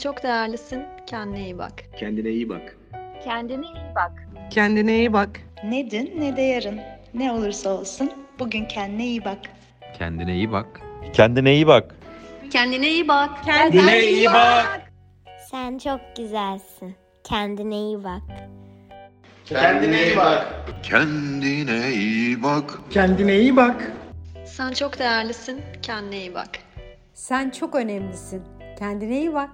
çok değerlisin. Kendine iyi bak. Kendine iyi bak. Kendine iyi bak. Kendine iyi bak. Ne dün ne de yarın. Ne olursa olsun bugün kendine iyi bak. Kendine iyi bak. Kendine iyi bak. Kendine iyi bak. Kendine iyi bak. Sen çok güzelsin. Kendine iyi bak. Kendine iyi bak. Kendine iyi bak. Kendine iyi bak. Sen çok değerlisin. Kendine iyi bak. Sen çok önemlisin. Kendine iyi bak.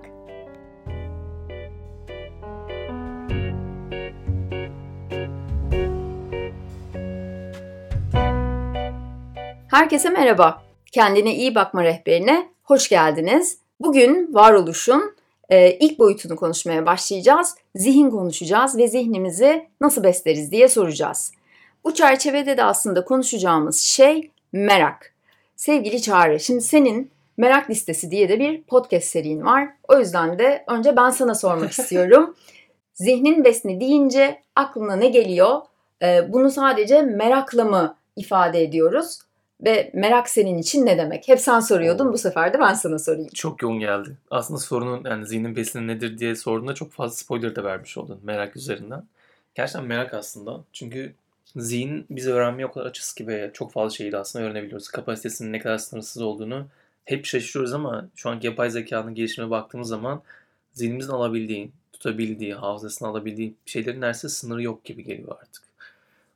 Herkese merhaba. Kendine iyi bakma rehberine hoş geldiniz. Bugün varoluşun e, ilk boyutunu konuşmaya başlayacağız. Zihin konuşacağız ve zihnimizi nasıl besleriz diye soracağız. Bu çerçevede de aslında konuşacağımız şey merak. Sevgili Çağrı, şimdi senin merak listesi diye de bir podcast serin var. O yüzden de önce ben sana sormak istiyorum. Zihnin besni deyince aklına ne geliyor? E, bunu sadece merakla mı ifade ediyoruz? Ve merak senin için ne demek? Hep sen soruyordun, bu sefer de ben sana sorayım. Çok yoğun geldi. Aslında sorunun yani zihnin besini nedir diye sorduğunda çok fazla spoiler da vermiş oldun merak üzerinden. Gerçekten merak aslında. Çünkü zihin bizi öğrenmeye o kadar açız ki ve çok fazla şeyi de aslında öğrenebiliyoruz. Kapasitesinin ne kadar sınırsız olduğunu hep şaşırıyoruz ama şu anki yapay zekanın gelişimine baktığımız zaman zihnimizin alabildiği, tutabildiği, hafızasını alabildiği şeylerin neredeyse sınırı yok gibi geliyor artık.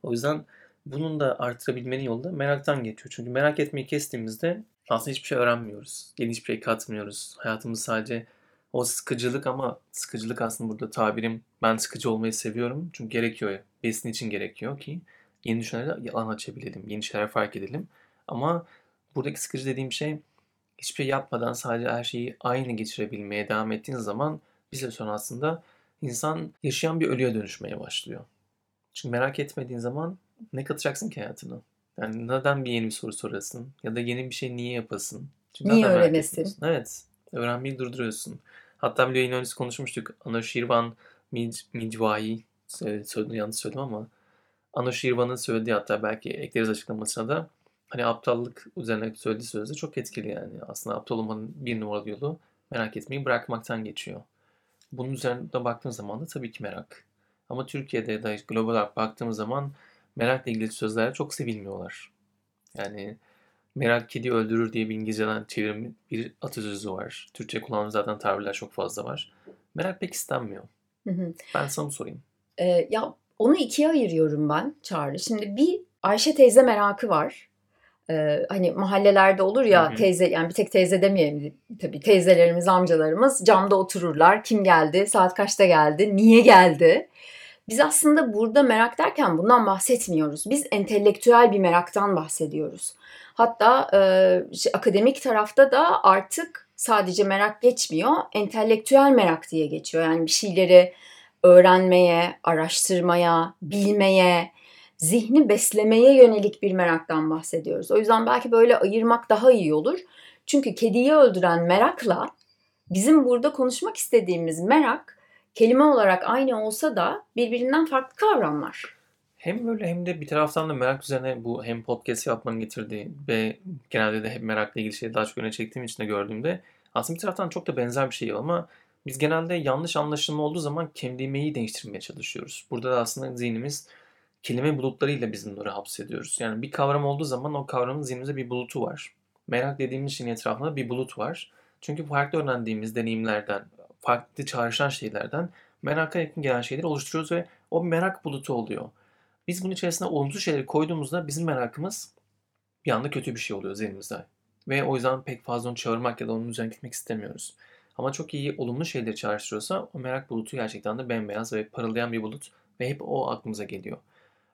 O yüzden bunun da artırabilmenin yolu da meraktan geçiyor. Çünkü merak etmeyi kestiğimizde aslında hiçbir şey öğrenmiyoruz. Yeni hiçbir şey katmıyoruz. Hayatımız sadece o sıkıcılık ama sıkıcılık aslında burada tabirim ben sıkıcı olmayı seviyorum. Çünkü gerekiyor. Besin için gerekiyor ki yeni düşüncelere alan açabilelim. Yeni şeyler fark edelim. Ama buradaki sıkıcı dediğim şey hiçbir şey yapmadan sadece her şeyi aynı geçirebilmeye devam ettiğiniz zaman bir süre sonra aslında insan yaşayan bir ölüye dönüşmeye başlıyor. Çünkü merak etmediğin zaman ne katacaksın ki hayatına? Yani neden bir yeni bir soru sorasın? Ya da yeni bir şey niye yapasın? Çünkü niye öğrenesin? Evet. Öğrenmeyi durduruyorsun. Hatta bir yayın öncesi konuşmuştuk. Anoshirvan Midvai söyledim yanlış söyledim ama Anoshirvan'ın söylediği hatta belki ekleriz açıklamasına da hani aptallık üzerine söylediği sözde çok etkili yani. Aslında aptal olmanın bir numaralı yolu merak etmeyi bırakmaktan geçiyor. Bunun üzerine baktığın zaman da tabii ki merak. Ama Türkiye'de ya da global olarak baktığımız zaman merakla ilgili sözler çok sevilmiyorlar. Yani merak kedi öldürür diye bir İngilizceden çevirim bir atasözü var. Türkçe kullanılan zaten tabirler çok fazla var. Merak pek istenmiyor. Hı hı. Ben sana sorayım. Ee, ya onu ikiye ayırıyorum ben Çağrı. Şimdi bir Ayşe teyze merakı var. Ee, hani mahallelerde olur ya hı hı. teyze yani bir tek teyze demeyelim tabii teyzelerimiz amcalarımız camda otururlar. Kim geldi? Saat kaçta geldi? Niye geldi? Biz aslında burada merak derken bundan bahsetmiyoruz. Biz entelektüel bir meraktan bahsediyoruz. Hatta e, işte, akademik tarafta da artık sadece merak geçmiyor, entelektüel merak diye geçiyor. Yani bir şeyleri öğrenmeye, araştırmaya, bilmeye, zihni beslemeye yönelik bir meraktan bahsediyoruz. O yüzden belki böyle ayırmak daha iyi olur. Çünkü kediyi öldüren merakla bizim burada konuşmak istediğimiz merak kelime olarak aynı olsa da birbirinden farklı kavramlar. Hem böyle hem de bir taraftan da merak üzerine bu hem podcast yapmanın getirdiği ve genelde de hep merakla ilgili şeyi daha çok öne çektiğim için de gördüğümde aslında bir taraftan çok da benzer bir şey ama biz genelde yanlış anlaşılma olduğu zaman kelimeyi değiştirmeye çalışıyoruz. Burada da aslında zihnimiz kelime bulutlarıyla biz bunları hapsediyoruz. Yani bir kavram olduğu zaman o kavramın zihnimizde bir bulutu var. Merak dediğimiz şeyin etrafında bir bulut var. Çünkü farklı öğrendiğimiz deneyimlerden, farklı çağrışan şeylerden meraka yakın gelen şeyleri oluşturuyoruz ve o merak bulutu oluyor. Biz bunun içerisine olumsuz şeyleri koyduğumuzda bizim merakımız bir anda kötü bir şey oluyor zihnimizde. Ve o yüzden pek fazla onu çağırmak ya da onun üzerine gitmek istemiyoruz. Ama çok iyi olumlu şeyleri çağrıştırıyorsa o merak bulutu gerçekten de bembeyaz ve parıldayan bir bulut ve hep o aklımıza geliyor.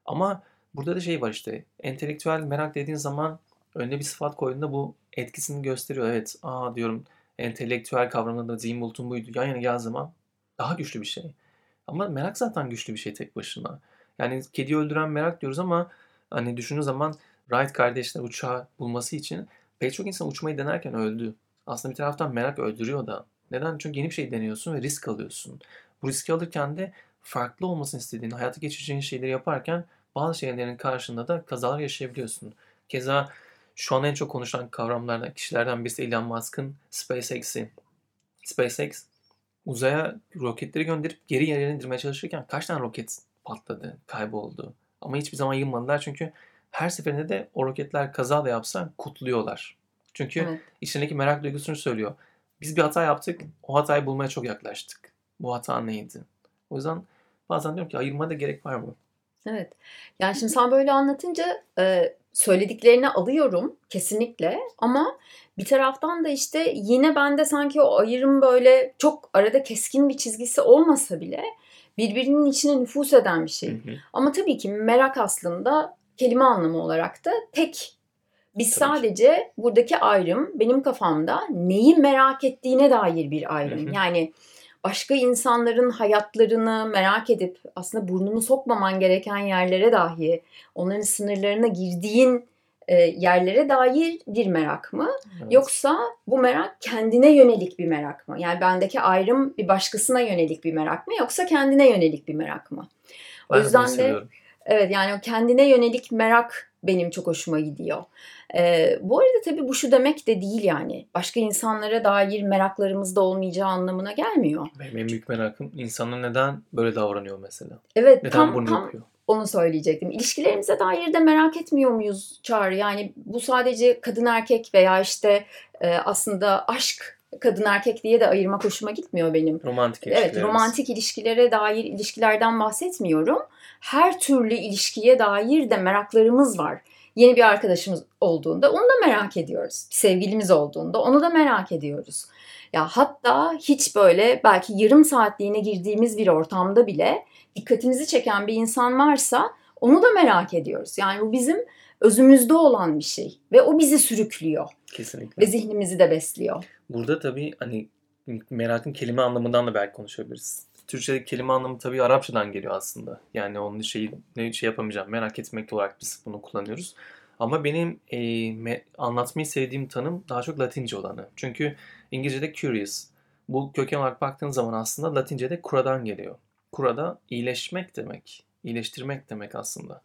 Ama burada da şey var işte entelektüel merak dediğin zaman önüne bir sıfat koyduğunda bu etkisini gösteriyor. Evet aa diyorum entelektüel kavramında da zihin bulutun buydu. Yan yana geldiği zaman daha güçlü bir şey. Ama merak zaten güçlü bir şey tek başına. Yani kedi öldüren merak diyoruz ama hani düşündüğün zaman Wright kardeşler uçağı bulması için pek çok insan uçmayı denerken öldü. Aslında bir taraftan merak öldürüyor da. Neden? Çünkü yeni bir şey deniyorsun ve risk alıyorsun. Bu riski alırken de farklı olmasını istediğin, hayata geçireceğin şeyleri yaparken bazı şeylerin karşında da kazalar yaşayabiliyorsun. Keza şu an en çok konuşulan kavramlardan, kişilerden birisi Elon Musk'ın SpaceX'i. SpaceX uzaya roketleri gönderip geri yerine indirmeye çalışırken kaç tane roket patladı, kayboldu. Ama hiçbir zaman yılmadılar çünkü her seferinde de o roketler kaza da yapsa kutluyorlar. Çünkü Evet. içindeki merak duygusunu söylüyor. Biz bir hata yaptık, o hatayı bulmaya çok yaklaştık. Bu hata neydi? O yüzden bazen diyorum ki ayırmaya da gerek var mı? Evet. Yani şimdi sen böyle anlatınca e, söylediklerini alıyorum kesinlikle ama bir taraftan da işte yine bende sanki o ayrım böyle çok arada keskin bir çizgisi olmasa bile birbirinin içine nüfus eden bir şey. Hı hı. Ama tabii ki merak aslında kelime anlamı olarak da tek. Biz Tabii sadece buradaki ayrım benim kafamda neyi merak ettiğine dair bir ayrım. Hı hı. Yani başka insanların hayatlarını merak edip aslında burnunu sokmaman gereken yerlere dahi onların sınırlarına girdiğin e, yerlere dair bir merak mı? Evet. Yoksa bu merak kendine yönelik bir merak mı? Yani bendeki ayrım bir başkasına yönelik bir merak mı yoksa kendine yönelik bir merak mı? O Ben bunu yüzden de. Evet yani o kendine yönelik merak benim çok hoşuma gidiyor. Ee, bu arada tabii bu şu demek de değil yani. Başka insanlara dair meraklarımız da olmayacağı anlamına gelmiyor. Benim en büyük merakım insanlar neden böyle davranıyor mesela? Evet Neden tam, bunu tam yapıyor? onu söyleyecektim. İlişkilerimize dair de merak etmiyor muyuz Çağrı? Yani bu sadece kadın erkek veya işte e, aslında aşk kadın erkek diye de ayırmak hoşuma gitmiyor benim. Romantik Evet, ilişkilerimiz. romantik ilişkilere dair ilişkilerden bahsetmiyorum. Her türlü ilişkiye dair de meraklarımız var. Yeni bir arkadaşımız olduğunda onu da merak ediyoruz. Bir sevgilimiz olduğunda onu da merak ediyoruz. Ya hatta hiç böyle belki yarım saatliğine girdiğimiz bir ortamda bile dikkatimizi çeken bir insan varsa onu da merak ediyoruz. Yani bu bizim özümüzde olan bir şey ve o bizi sürüklüyor Kesinlikle. ve zihnimizi de besliyor. Burada tabii hani merakın kelime anlamından da belki konuşabiliriz. Türkçedeki kelime anlamı tabii Arapçadan geliyor aslında. Yani onun şeyi ne şey yapamayacağım. Merak etmek olarak biz bunu kullanıyoruz. Ama benim e, me- anlatmayı sevdiğim tanım daha çok Latince olanı. Çünkü İngilizce'de curious. Bu köken olarak baktığın zaman aslında Latince'de kuradan geliyor. Kurada iyileşmek demek. iyileştirmek demek aslında.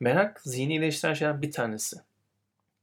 Merak zihni iyileştiren şeyler bir tanesi.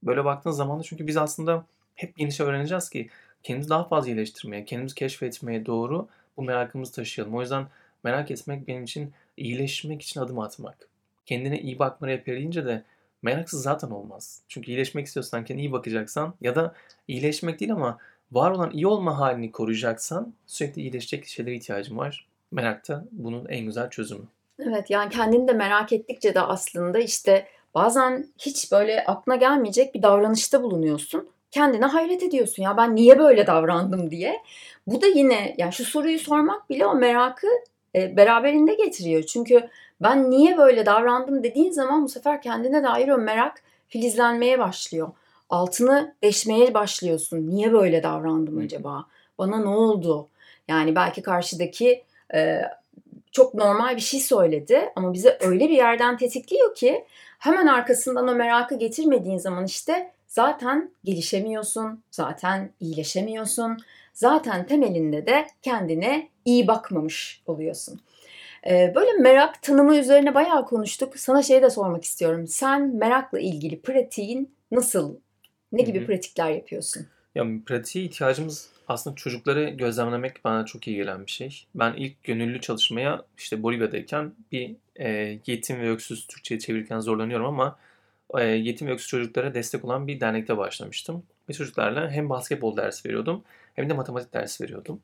Böyle baktığın zaman da çünkü biz aslında hep yeni şey öğreneceğiz ki kendimizi daha fazla iyileştirmeye, kendimizi keşfetmeye doğru bu merakımızı taşıyalım. O yüzden merak etmek benim için iyileşmek için adım atmak. Kendine iyi bakmayı yapıyor de meraksız zaten olmaz. Çünkü iyileşmek istiyorsan kendine iyi bakacaksan ya da iyileşmek değil ama var olan iyi olma halini koruyacaksan sürekli iyileşecek şeylere ihtiyacın var. Merak da bunun en güzel çözümü. Evet yani kendini de merak ettikçe de aslında işte bazen hiç böyle aklına gelmeyecek bir davranışta bulunuyorsun. Kendine hayret ediyorsun ya ben niye böyle davrandım diye. Bu da yine yani şu soruyu sormak bile o merakı e, beraberinde getiriyor. Çünkü ben niye böyle davrandım dediğin zaman bu sefer kendine dair o merak filizlenmeye başlıyor. Altını deşmeye başlıyorsun. Niye böyle davrandım acaba? Bana ne oldu? Yani belki karşıdaki e, çok normal bir şey söyledi ama bize öyle bir yerden tetikliyor ki hemen arkasından o merakı getirmediğin zaman işte zaten gelişemiyorsun, zaten iyileşemiyorsun, zaten temelinde de kendine iyi bakmamış oluyorsun. Ee, böyle merak tanımı üzerine bayağı konuştuk. Sana şey de sormak istiyorum. Sen merakla ilgili pratiğin nasıl? Ne gibi Hı hı. pratikler yapıyorsun? Ya pratiğe ihtiyacımız aslında çocukları gözlemlemek bana çok iyi gelen bir şey. Ben ilk gönüllü çalışmaya işte Bolivya'dayken bir e, yetim ve öksüz Türkçe'ye çevirirken zorlanıyorum ama e, yetim ve öksüz çocuklara destek olan bir dernekte başlamıştım. Ve çocuklarla hem basketbol dersi veriyordum hem de matematik dersi veriyordum.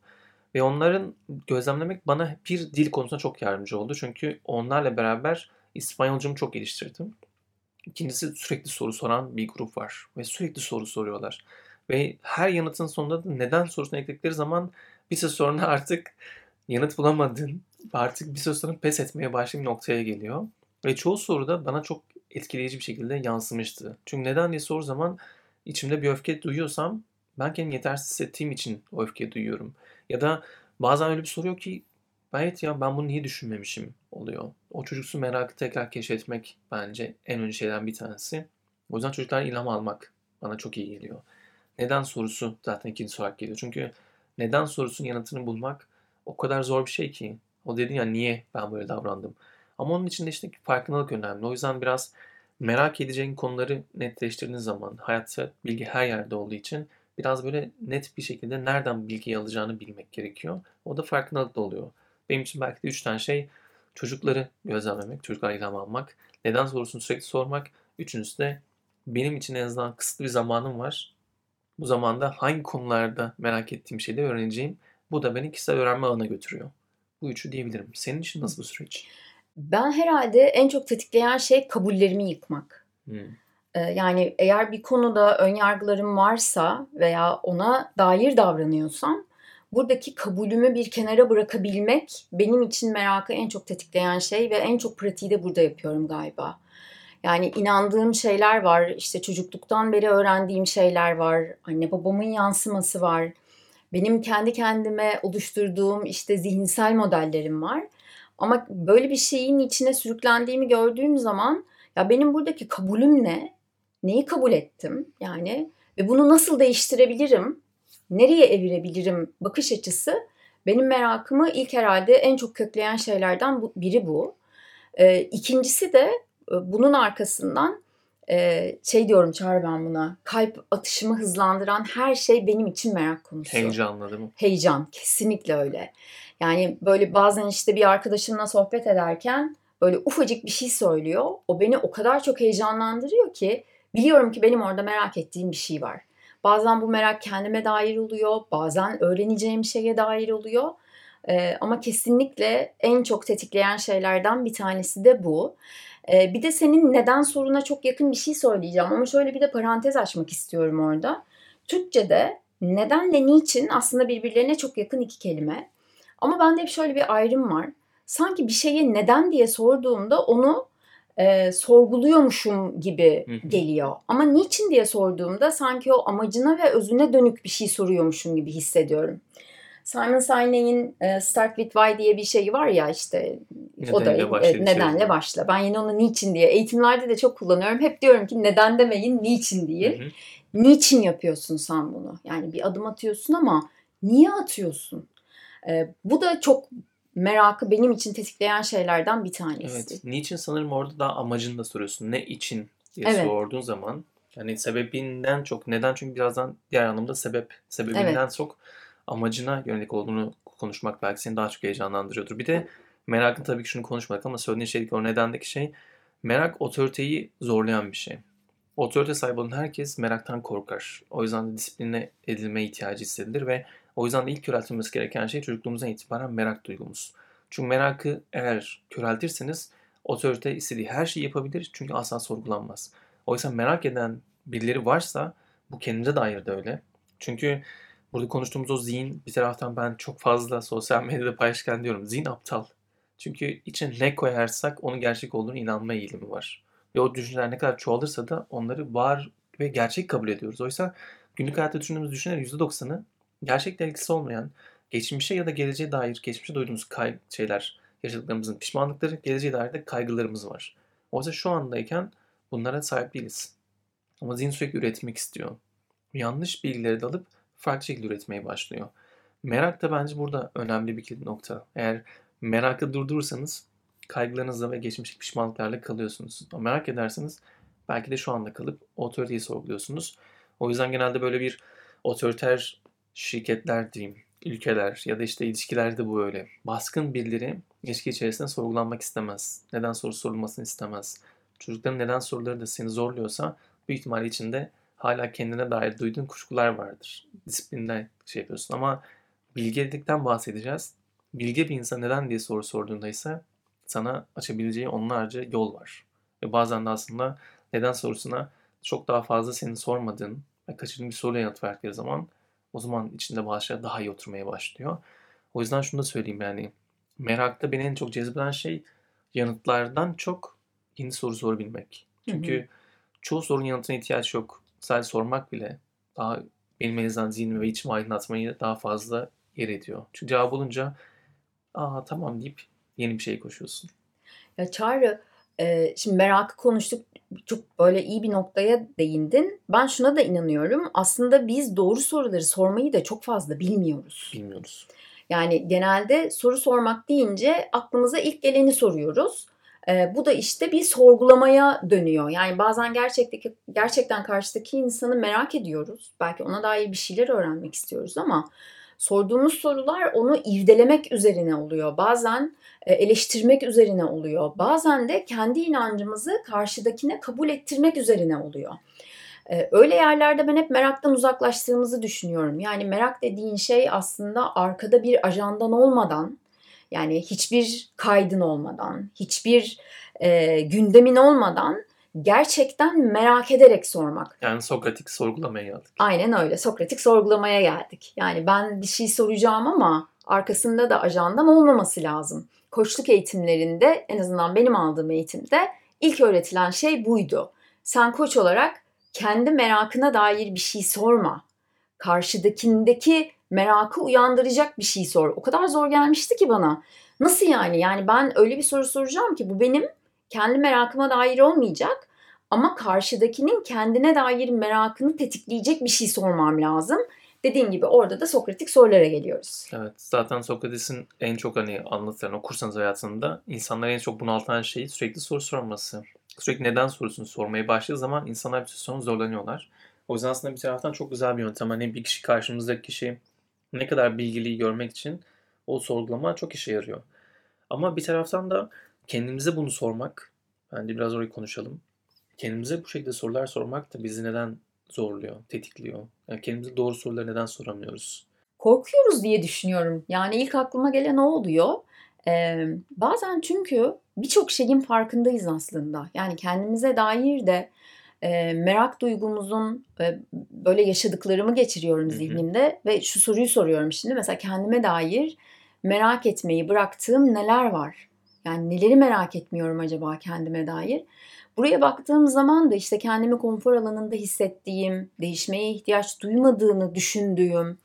Ve onların gözlemlemek bana bir dil konusunda çok yardımcı oldu. Çünkü onlarla beraber İspanyolcamı çok geliştirdim. İkincisi sürekli soru soran bir grup var. Ve sürekli soru soruyorlar. Ve her yanıtın sonunda da neden sorusunu ekledikleri zaman bir süre sonra artık yanıt bulamadın. Artık bir süre sonra pes etmeye başladığın bir noktaya geliyor. Ve çoğu soruda bana çok etkileyici bir şekilde yansımıştı. Çünkü neden diye soru zaman içimde bir öfke duyuyorsam ben kendimi yetersiz hissettiğim için o öfkeyi duyuyorum. Ya da bazen öyle bir soruyor ki evet ya ben bunu niye düşünmemişim oluyor. O çocuksu merakı tekrar keşfetmek bence en önemli şeyden bir tanesi. O yüzden çocuklardan ilham almak bana çok iyi geliyor. Neden sorusu zaten ikinci sorak geliyor. Çünkü neden sorusunun yanıtını bulmak o kadar zor bir şey ki. O dedin ya niye ben böyle davrandım. Ama onun içinde işte farkındalık önemli. O yüzden biraz merak edeceğin konuları netleştirdiğin zaman hayatta bilgi her yerde olduğu için biraz böyle net bir şekilde nereden bilgiyi alacağını bilmek gerekiyor. O da farkındalıkla oluyor. Benim için belki de üç tane şey çocukları gözlemlemek, çocuklar ilham almak, neden sorusunu sürekli sormak. Üçüncüsü de benim için en azından kısıtlı bir zamanım var. Bu zamanda hangi konularda merak ettiğim şeyleri öğreneceğim. Bu da beni kişisel öğrenme alanına götürüyor. Bu üçü diyebilirim. Senin için nasıl bu süreç? Ben herhalde en çok tetikleyen şey kabullerimi yıkmak. Hmm. Ee, Yani eğer bir konuda önyargılarım varsa veya ona dair davranıyorsam buradaki kabulümü bir kenara bırakabilmek benim için merakı en çok tetikleyen şey ve en çok pratiği de burada yapıyorum galiba. Yani inandığım şeyler var, işte çocukluktan beri öğrendiğim şeyler var, anne babamın yansıması var. Benim kendi kendime oluşturduğum işte zihinsel modellerim var. Ama böyle bir şeyin içine sürüklendiğimi gördüğüm zaman ya benim buradaki kabulüm ne? Neyi kabul ettim? Yani ve bunu nasıl değiştirebilirim? Nereye evirebilirim? Bakış açısı benim merakımı ilk herhalde en çok kökleyen şeylerden biri bu. İkincisi de bunun arkasından e, şey diyorum Çağrı ben buna. Kalp atışımı hızlandıran her şey benim için merak konusu Heyecanlı değil mi? heyecan. Kesinlikle öyle. Yani böyle bazen işte bir arkadaşımla sohbet ederken böyle ufacık bir şey söylüyor. O beni o kadar çok heyecanlandırıyor ki biliyorum ki benim orada merak ettiğim bir şey var. Bazen bu merak kendime dair oluyor. Bazen öğreneceğim şeye dair oluyor. Ee, ama kesinlikle en çok tetikleyen şeylerden bir tanesi de bu. Ee, bir de senin neden soruna çok yakın bir şey söyleyeceğim ama şöyle bir de parantez açmak istiyorum orada. Türkçe'de nedenle niçin aslında birbirlerine çok yakın iki kelime. Ama bende hep şöyle bir ayrım var. Sanki bir şeye neden diye sorduğumda onu e, sorguluyormuşum gibi geliyor. Ama niçin diye sorduğumda sanki o amacına ve özüne dönük bir şey soruyormuşum gibi hissediyorum. Simon Sinek'in e, Start with Why diye bir şey var ya işte o da Nedeniyle başla e, nedenle şey. başla. Ben yine onu niçin diye eğitimlerde de çok kullanıyorum. Hep diyorum ki neden demeyin niçin diye. Hı hı. Niçin yapıyorsun sen bunu? Yani bir adım atıyorsun ama niye atıyorsun? Ee, bu da çok merakı benim için tetikleyen şeylerden bir tanesi. Evet. Niçin sanırım orada daha amacını da soruyorsun. Ne için diye Evet. sorduğun zaman yani sebebinden çok neden çünkü birazdan diğer anlamda sebep sebebinden çok amacına yönelik olduğunu konuşmak belki seni daha çok heyecanlandırıyordur. Bir de merakın tabii ki şunu konuşmadık ama söylediğin şeydeki o nedendeki şey merak otoriteyi zorlayan bir şey. Otorite sahibi olan herkes meraktan korkar. O yüzden de disipline edilme ihtiyacı hissedilir ve o yüzden de ilk köreltilmesi gereken şey çocukluğumuzdan itibaren merak duygumuz. Çünkü merakı eğer köreltirseniz otorite istediği her şeyi yapabilir çünkü asla sorgulanmaz. Oysa merak eden birileri varsa bu kendimize dair de öyle. Çünkü burada konuştuğumuz o zihin bir taraftan ben çok fazla sosyal medyada paylaşırken diyorum zihin aptal. Çünkü içine ne koyarsak onun gerçek olduğunu inanma eğilimi var. Ve o düşünceler ne kadar çoğalırsa da onları var ve gerçek kabul ediyoruz. Oysa günlük hayatta düşündüğümüz düşünceler %90'ı gerçekle ilgisi olmayan, geçmişe ya da geleceğe dair geçmişe duyduğumuz kay şeyler, yaşadıklarımızın pişmanlıkları, geleceğe dair de kaygılarımız var. Oysa şu andayken bunlara sahip değiliz. Ama zihin sürekli üretmek istiyor. Yanlış bilgileri de alıp farklı şekilde üretmeye başlıyor. Merak da bence burada önemli bir kilit nokta. Eğer merakı durdurursanız kaygılarınızla ve geçmişteki pişmanlıklarla kalıyorsunuz. Ama merak ederseniz belki de şu anda kalıp otoriteyi sorguluyorsunuz. O yüzden genelde böyle bir otoriter şirketler diyeyim, ülkeler ya da işte ilişkilerde bu öyle. Baskın birileri ilişki içerisinde sorgulanmak istemez. Neden soru sorulmasını istemez. Çocukların neden soruları da seni zorluyorsa büyük ihtimalle içinde hala kendine dair duyduğun kuşkular vardır. Disiplinden şey yapıyorsun ama bilgelikten bahsedeceğiz. Bilge bir insan neden diye soru sorduğunda ise sana açabileceği onlarca yol var. Ve bazen de aslında neden sorusuna çok daha fazla senin sormadığın ve kaçırdığın bir soruya yanıt verdikleri zaman o zaman içinde bazı şeyler daha iyi oturmaya başlıyor. O yüzden şunu da söyleyeyim yani merakta beni en çok cezbeden şey yanıtlardan çok yeni soru sorabilmek. Çünkü çoğu sorunun yanıtına ihtiyaç yok. Sadece sormak bile daha benim en azından zihnimi ve içimi aydınlatmayı daha fazla yer ediyor. Çünkü cevap olunca aa tamam deyip yeni bir şey koşuyorsun. Ya Çağrı, e, şimdi merakı konuştuk. Çok böyle iyi bir noktaya değindin. Ben şuna da inanıyorum. Aslında biz doğru soruları sormayı da çok fazla bilmiyoruz. Bilmiyoruz. Yani genelde soru sormak deyince aklımıza ilk geleni soruyoruz. E, bu da işte bir sorgulamaya dönüyor. Yani bazen gerçekten gerçekten karşıdaki insanı merak ediyoruz. Belki ona dair bir şeyler öğrenmek istiyoruz ama sorduğumuz sorular onu irdelemek üzerine oluyor. Bazen eleştirmek üzerine oluyor. Bazen de kendi inancımızı karşıdakine kabul ettirmek üzerine oluyor. Öyle yerlerde ben hep meraktan uzaklaştığımızı düşünüyorum. Yani merak dediğin şey aslında arkada bir ajandan olmadan, yani hiçbir kaydın olmadan, hiçbir e, gündemin olmadan gerçekten merak ederek sormak. Yani Sokratik sorgulamaya geldik. Aynen öyle. Sokratik sorgulamaya geldik. Yani ben bir şey soracağım ama arkasında da ajandam olmaması lazım. Koçluk eğitimlerinde en azından benim aldığım eğitimde ilk öğretilen şey buydu. Sen koç olarak kendi merakına dair bir şey sorma. Karşıdakindeki merakı uyandıracak bir şey sor. O kadar zor gelmişti ki bana. Nasıl yani? Yani ben öyle bir soru soracağım ki bu benim kendi merakıma dair olmayacak ama karşıdakinin kendine dair merakını tetikleyecek bir şey sormam lazım. Dediğim gibi orada da Sokratik sorulara geliyoruz. Evet zaten Sokrates'in en çok hani anlatılan okursanız hayatında insanlara en çok bunaltan şey sürekli soru sorması. Sürekli neden sorusunu sormaya başladığı zaman insanlar bir süre sonra zorlanıyorlar. O yüzden aslında bir taraftan çok güzel bir yöntem. Hani bir kişi karşımızdaki kişi ne kadar bilgiliyi görmek için o sorgulama çok işe yarıyor. Ama bir taraftan da kendimize bunu sormak, bence biraz orayı konuşalım. Kendimize bu şekilde sorular sormak da bizi neden zorluyor, tetikliyor? Yani kendimize doğru soruları neden soramıyoruz? Korkuyoruz diye düşünüyorum. Yani ilk aklıma gelen o oluyor. Ee, bazen çünkü birçok şeyin farkındayız aslında. Yani kendimize dair de e, merak duygumuzun e, böyle yaşadıklarımı geçiriyorum zihnimde hı hı. ve şu soruyu soruyorum şimdi mesela kendime dair merak etmeyi bıraktığım neler var? Yani neleri merak etmiyorum acaba kendime dair? Buraya baktığım zaman da işte kendimi konfor alanında hissettiğim, değişmeye ihtiyaç duymadığını düşündüğüm,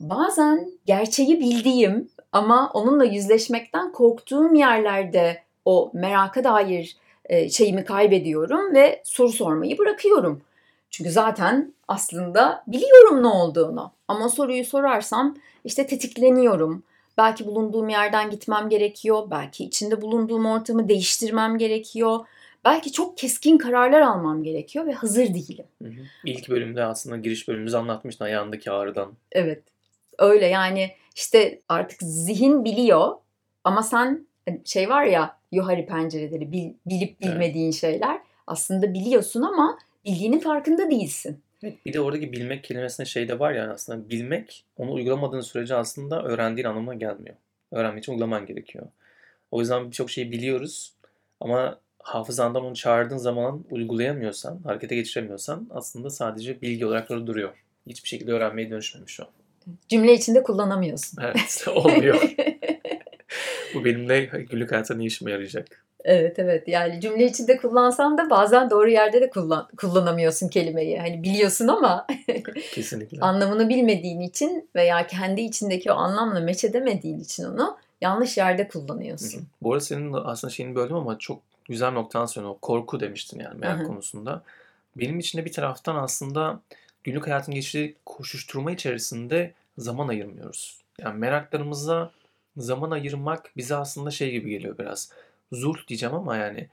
bazen gerçeği bildiğim ama onunla yüzleşmekten korktuğum yerlerde o meraka dair şeyimi kaybediyorum ve soru sormayı bırakıyorum. Çünkü zaten aslında biliyorum ne olduğunu. Ama soruyu sorarsam işte tetikleniyorum. Belki bulunduğum yerden gitmem gerekiyor. Belki içinde bulunduğum ortamı değiştirmem gerekiyor. Belki çok keskin kararlar almam gerekiyor ve hazır değilim. Hı hı. İlk bölümde aslında giriş bölümümüzde anlatmıştın ayağındaki ağrıdan. Evet. Öyle yani işte artık zihin biliyor ama sen şey var ya yuhari pencereleri bil, bilip bilmediğin evet. şeyler aslında biliyorsun ama bildiğinin farkında değilsin. Evet, bir de oradaki bilmek kelimesinde şey de var ya aslında bilmek onu uygulamadığın sürece aslında öğrendiğin anlamına gelmiyor. Öğrenmek için uygulaman gerekiyor. O yüzden birçok şeyi biliyoruz ama hafızandan onu çağırdığın zaman uygulayamıyorsan, harekete geçiremiyorsan aslında sadece bilgi olarak orada duruyor. Hiçbir şekilde öğrenmeye dönüşmemiş o. Cümle içinde kullanamıyorsun. Evet, olmuyor. Bu benimle günlük hayatta ne işime yarayacak? Evet evet yani cümle içinde kullansan da bazen doğru yerde de kullan kullanamıyorsun kelimeyi. Hani biliyorsun ama Kesinlikle. anlamını bilmediğin için veya kendi içindeki o anlamla meç edemediğin için onu yanlış yerde kullanıyorsun. Hı hı. Bu arada senin aslında şeyini böldüm ama çok güzel noktan sonra korku demiştin yani merak hı hı. konusunda. Benim içinde bir taraftan aslında günlük hayatın geçirdiği koşuşturma içerisinde zaman ayırmıyoruz. Yani meraklarımıza zaman ayırmak bize aslında şey gibi geliyor biraz. Zulh diyeceğim ama yani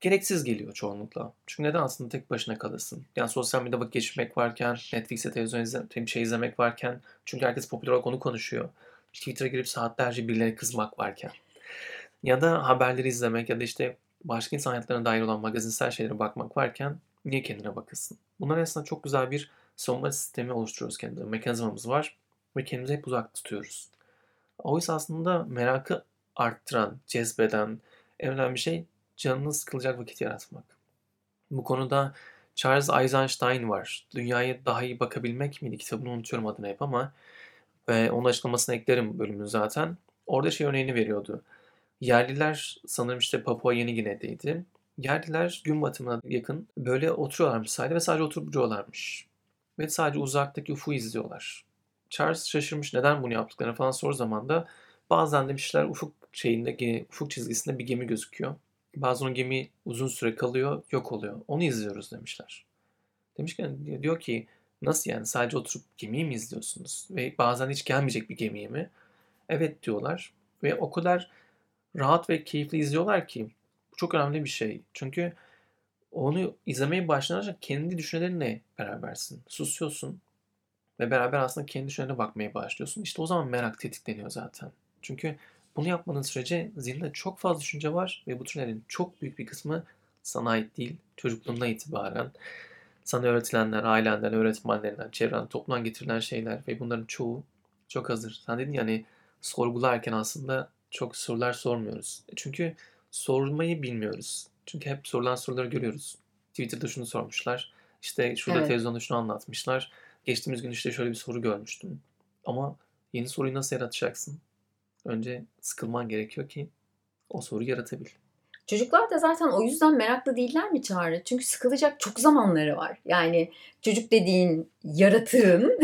gereksiz geliyor çoğunlukla. Çünkü neden aslında tek başına kalırsın? Yani sosyal medyada vakit geçirmek varken, Netflix'te televizyon izle, şey izlemek varken, çünkü herkes popüler olarak onu konuşuyor. Twitter'a girip saatlerce birilerine kızmak varken. Ya da haberleri izlemek ya da işte başka insan hayatlarına dair olan magazinsel şeylere bakmak varken niye kendine bakasın? Bunlar aslında çok güzel bir savunma sistemi oluşturuyoruz kendimize. Mekanizmamız var ve kendimizi hep uzak tutuyoruz. Oysa aslında merakı arttıran, cezbeden en önemli şey canını sıkılacak vakit yaratmak. Bu konuda Charles Eisenstein var. Dünyaya daha iyi bakabilmek miydi? Kitabını unutuyorum adını hep ama ve onun açıklamasını eklerim bölümün zaten. Orada şey örneğini veriyordu. Yerliler sanırım işte Papua Yeni Gine'deydi. Yerliler gün batımına yakın böyle oturuyorlarmış sahilde ve sadece oturup duruyorlarmış. Ve sadece uzaktaki ufu izliyorlar. Charles şaşırmış neden bunu yaptıklarını falan sor zaman da bazen demişler ufuk şeyinde ufuk çizgisinde bir gemi gözüküyor. Bazen o gemi uzun süre kalıyor, yok oluyor. Onu izliyoruz demişler. Demişken diyor ki nasıl yani sadece oturup gemiyi mi izliyorsunuz? Ve bazen hiç gelmeyecek bir gemiyi mi? Evet diyorlar. Ve o kadar rahat ve keyifli izliyorlar ki çok önemli bir şey. Çünkü onu izlemeye başlayınca kendi düşüncelerinle berabersin. Susuyorsun ve beraber aslında kendi düşüncelerine bakmaya başlıyorsun. İşte o zaman merak tetikleniyor zaten. Çünkü bunu yapmadığın sürece zihninde çok fazla düşünce var ve bu düşüncelerin çok büyük bir kısmı sana ait değil. Çocukluğundan itibaren sana öğretilenler, ailenden, öğretmenlerinden, çevrenden, toplumdan getirilen şeyler ve bunların çoğu çok hazır. Sen dedin yani sorgularken aslında çok sorular sormuyoruz. E Çünkü sormayı bilmiyoruz. Çünkü hep sorulan soruları görüyoruz. Twitter'da şunu sormuşlar. İşte şurada Evet. televizyonda şunu anlatmışlar. Geçtiğimiz gün işte şöyle bir soru görmüştüm. Ama yeni soruyu nasıl yaratacaksın? Önce sıkılman gerekiyor ki o soruyu yaratabil. Çocuklar da zaten o yüzden meraklı değiller mi Çağrı? Çünkü sıkılacak çok zamanları var. Yani çocuk dediğin yaratığın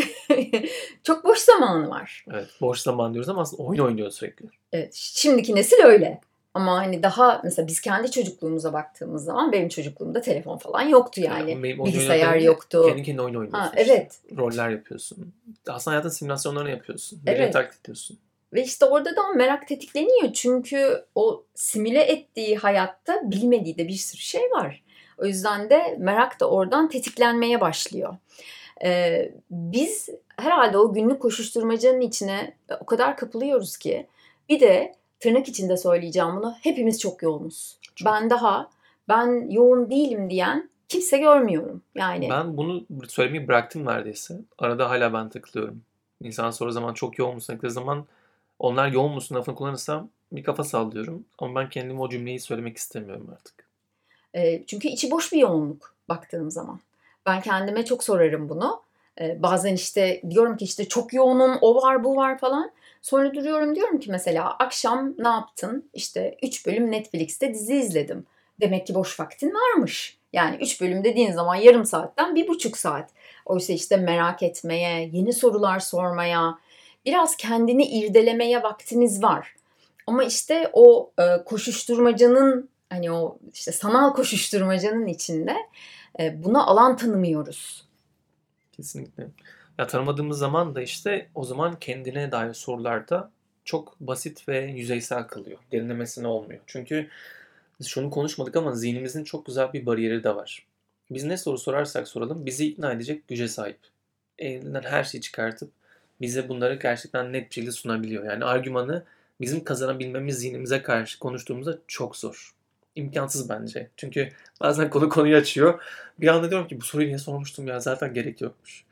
çok boş zamanı var. Evet, boş zaman diyoruz ama aslında oyun oynuyor sürekli. Evet, şimdiki nesil öyle. Ama hani daha mesela biz kendi çocukluğumuza baktığımız zaman benim çocukluğumda telefon falan yoktu yani. Benim oyun Bilgisayar yoktu. Kendi kendine oyun oynuyorsun. Ha, işte. evet. Roller yapıyorsun. Aslında hayatın simülasyonlarını yapıyorsun. Birini Evet. taklit ediyorsun. Ve işte orada da merak tetikleniyor. Çünkü o simüle ettiği hayatta bilmediği de bir sürü şey var. O yüzden de merak da oradan tetiklenmeye başlıyor. Ee, biz herhalde o günlük koşuşturmacanın içine o kadar kapılıyoruz ki bir de tırnak içinde söyleyeceğim bunu hepimiz çok yoğunuz. Çok. Ben daha ben yoğun değilim diyen kimse görmüyorum. Yani Ben bunu söylemeyi bıraktım neredeyse. Arada hala ben takılıyorum. İnsan soru zaman çok yoğun musun takıldığı zaman onlar yoğun musun lafını kullanırsam bir kafa sallıyorum. Ama ben kendime o cümleyi söylemek istemiyorum artık. E, çünkü içi boş bir yoğunluk baktığım zaman. Ben kendime çok sorarım bunu. E, bazen işte diyorum ki işte çok yoğunum, o var bu var falan. Sonra duruyorum diyorum ki mesela akşam ne yaptın? İşte 3 bölüm Netflix'te dizi izledim. Demek ki boş vaktin varmış. Yani 3 bölüm dediğin zaman yarım saatten bir buçuk saat. Oysa işte merak etmeye, yeni sorular sormaya, biraz kendini irdelemeye vaktiniz var. Ama işte o e, koşuşturmacanın hani o işte sanal koşuşturmacanın içinde e, buna alan tanımıyoruz. Kesinlikle. Ya tanımadığımız zaman da işte o zaman kendine dair sorularda çok basit ve yüzeysel kalıyor. Derinlemesine olmuyor. Çünkü biz şunu konuşmadık ama zihnimizin çok güzel bir bariyeri de var. Biz ne soru sorarsak soralım bizi ikna edecek güce sahip. Elinden her şeyi çıkartıp bize bunları gerçekten net bir şekilde sunabiliyor. Yani argümanı bizim kazanabilmemiz zihnimize karşı konuştuğumuzda çok zor. İmkansız bence. Çünkü bazen konu konuyu açıyor. Bir anda diyorum ki bu soruyu niye sormuştum ya zaten gerek yokmuş.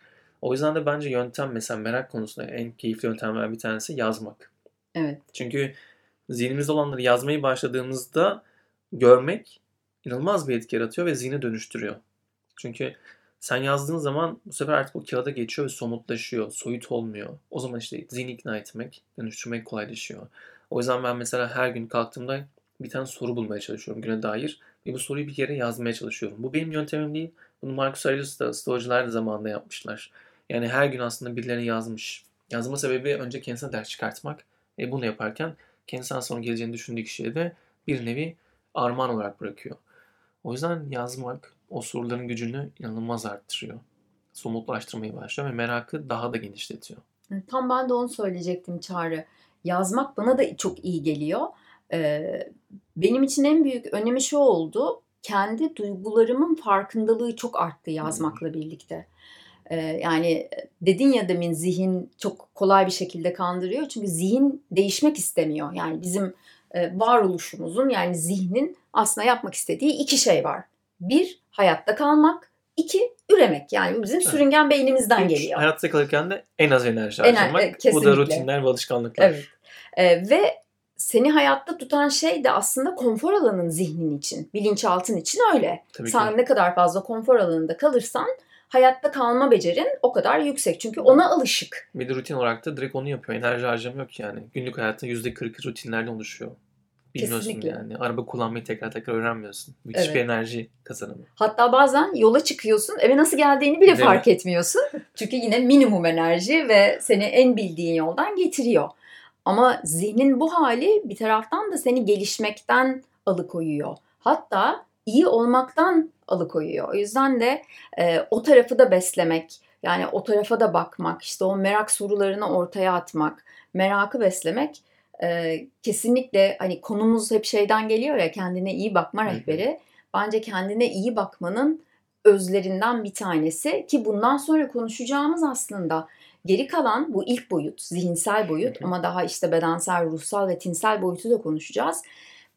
O yüzden de bence yöntem mesela merak konusunda en keyifli yöntemlerden bir tanesi yazmak. Evet. Çünkü zihnimizde olanları yazmayı başladığımızda görmek inanılmaz bir etki yaratıyor ve zihni dönüştürüyor. Çünkü sen yazdığın zaman bu sefer artık o kağıda geçiyor ve somutlaşıyor, soyut olmuyor. O zaman işte zihni ikna etmek, dönüştürmek kolaylaşıyor. O yüzden ben mesela her gün kalktığımda bir tane soru bulmaya çalışıyorum güne dair ve bu soruyu bir yere yazmaya çalışıyorum. Bu benim yöntemim değil. Bunu Marcus Aurelius da Stoacılar da zamanında yapmışlar. Yani her gün aslında birilerine yazmış. Yazma sebebi önce kendisine ders çıkartmak. E bunu yaparken kendisinden sonra geleceğini düşündüğü kişiye de bir nevi armağan olarak bırakıyor. O yüzden yazmak o soruların gücünü inanılmaz arttırıyor. Somutlaştırmayı başlıyor ve merakı daha da genişletiyor. Tam ben de onu söyleyecektim Çağrı. Yazmak bana da çok iyi geliyor. Ee, benim için en büyük önemi şu oldu. Kendi duygularımın farkındalığı çok arttı yazmakla birlikte. Ee, yani dedin ya demin zihin çok kolay bir şekilde kandırıyor. Çünkü zihin değişmek istemiyor. Yani bizim e, varoluşumuzun yani zihnin aslında yapmak istediği iki şey var. Bir, hayatta kalmak. İki, üremek. Yani bu bizim Evet. sürüngen beynimizden Üç, geliyor. Hayatta kalırken de en az enerji En- harcamak. e, Bu da rutinler ve alışkanlıklar. Evet. Ee, ve seni hayatta tutan şey de aslında konfor alanın zihnin için, bilinçaltın için öyle. Tabii Sen ki. ne kadar fazla konfor alanında kalırsan hayatta kalma becerin o kadar yüksek. Çünkü ona alışık. Bir de rutin olarak da direkt onu yapıyor. Enerji harcamıyor ki yani. Günlük hayatta %40'ı rutinlerle oluşuyor. Bilmiyorsun Kesinlikle. yani. Araba kullanmayı tekrar tekrar öğrenmiyorsun. Müthiş Evet. bir enerji kazanımı. Hatta bazen yola çıkıyorsun eve nasıl geldiğini bile Değil mi? fark etmiyorsun. Çünkü yine minimum enerji ve seni en bildiğin yoldan getiriyor. Ama zihnin bu hali bir taraftan da seni gelişmekten alıkoyuyor. Hatta iyi olmaktan alıkoyuyor. O yüzden de e, o tarafı da beslemek, yani o tarafa da bakmak, işte o merak sorularını ortaya atmak, merakı beslemek e, kesinlikle hani konumuz hep şeyden geliyor ya kendine iyi bakma rehberi. Bence kendine iyi bakmanın özlerinden bir tanesi ki bundan sonra konuşacağımız aslında geri kalan bu ilk boyut, zihinsel boyut ama daha işte bedensel, ruhsal ve tinsel boyutu da konuşacağız.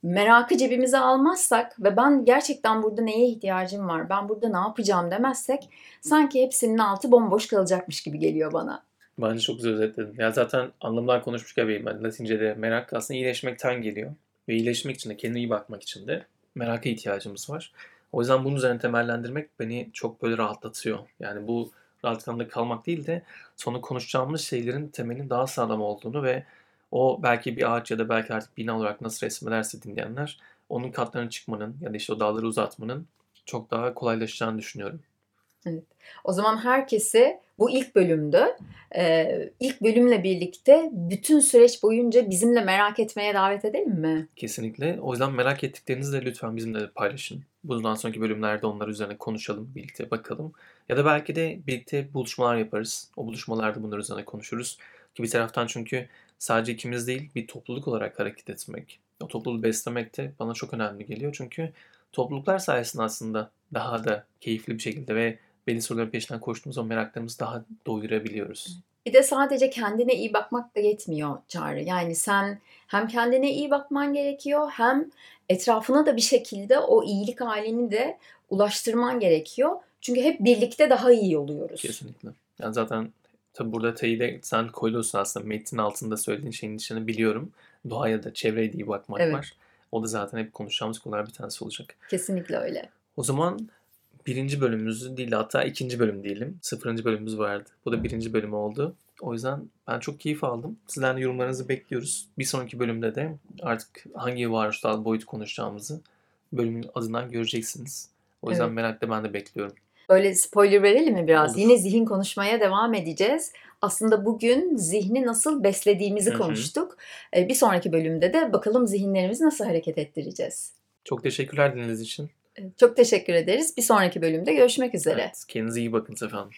Merakı cebimize almazsak ve ben gerçekten burada neye ihtiyacım var, ben burada ne yapacağım demezsek sanki hepsinin altı bomboş kalacakmış gibi geliyor bana. Bence çok güzel özetledin. Ya zaten anlamlar konuşmuş gibiyim ben. Latince'de merak aslında iyileşmekten geliyor. Ve iyileşmek için de kendine iyi bakmak için de meraka ihtiyacımız var. O yüzden bunun üzerine temellendirmek beni çok böyle rahatlatıyor. Yani bu rahatlıkla kalmak değil de sonra konuşacağımız şeylerin temelinin daha sağlam olduğunu ve o belki bir ağaç ya da belki artık bina olarak nasıl resmederse dinleyenler onun katlarına çıkmanın ya da işte o dağları uzatmanın çok daha kolaylaşacağını düşünüyorum. O zaman herkesi bu ilk bölümdü. Ee, ilk bölümle birlikte bütün süreç boyunca bizimle merak etmeye davet edelim mi? Kesinlikle. O yüzden merak ettiklerinizi de lütfen bizimle de paylaşın. Bundan sonraki bölümlerde onlar üzerine konuşalım, birlikte bakalım. Ya da belki de birlikte buluşmalar yaparız. O buluşmalarda bunlar üzerine konuşuruz. Ki bir taraftan çünkü sadece ikimiz değil bir topluluk olarak hareket etmek, o topluluğu beslemek de bana çok önemli geliyor. Çünkü topluluklar sayesinde aslında daha da keyifli bir şekilde ve belli soruların peşinden koştuğumuz o meraklarımızı daha doyurabiliyoruz. Bir de sadece kendine iyi bakmak da yetmiyor Çağrı. Yani sen hem kendine iyi bakman gerekiyor hem etrafına da bir şekilde o iyilik halini de ulaştırman gerekiyor. Çünkü hep birlikte daha iyi oluyoruz. Kesinlikle. Yani zaten tabi burada teyide sen koyuyorsun aslında metnin altında söylediğin şeyin içine biliyorum. Doğaya da çevreye de iyi bakmak Evet. var. O da zaten hep konuşacağımız konular bir tanesi olacak. Kesinlikle öyle. O zaman birinci bölümümüzü değil de hatta ikinci bölüm diyelim. Sıfırıncı bölümümüz vardı. Bu da birinci bölüm oldu. O yüzden ben çok keyif aldım. Sizden de yorumlarınızı bekliyoruz. Bir sonraki bölümde de artık hangi varoluşsal boyut konuşacağımızı bölümün adından göreceksiniz. O yüzden Evet. merakla ben de bekliyorum. Böyle spoiler verelim mi biraz? Olur. Yine zihin konuşmaya devam edeceğiz. Aslında bugün zihni nasıl beslediğimizi Hı hı. konuştuk. Ee, Bir sonraki bölümde de bakalım zihinlerimizi nasıl hareket ettireceğiz. Çok teşekkürler dinlediğiniz için. Çok teşekkür ederiz. Bir sonraki bölümde görüşmek üzere. Evet, kendinize iyi bakın efendim.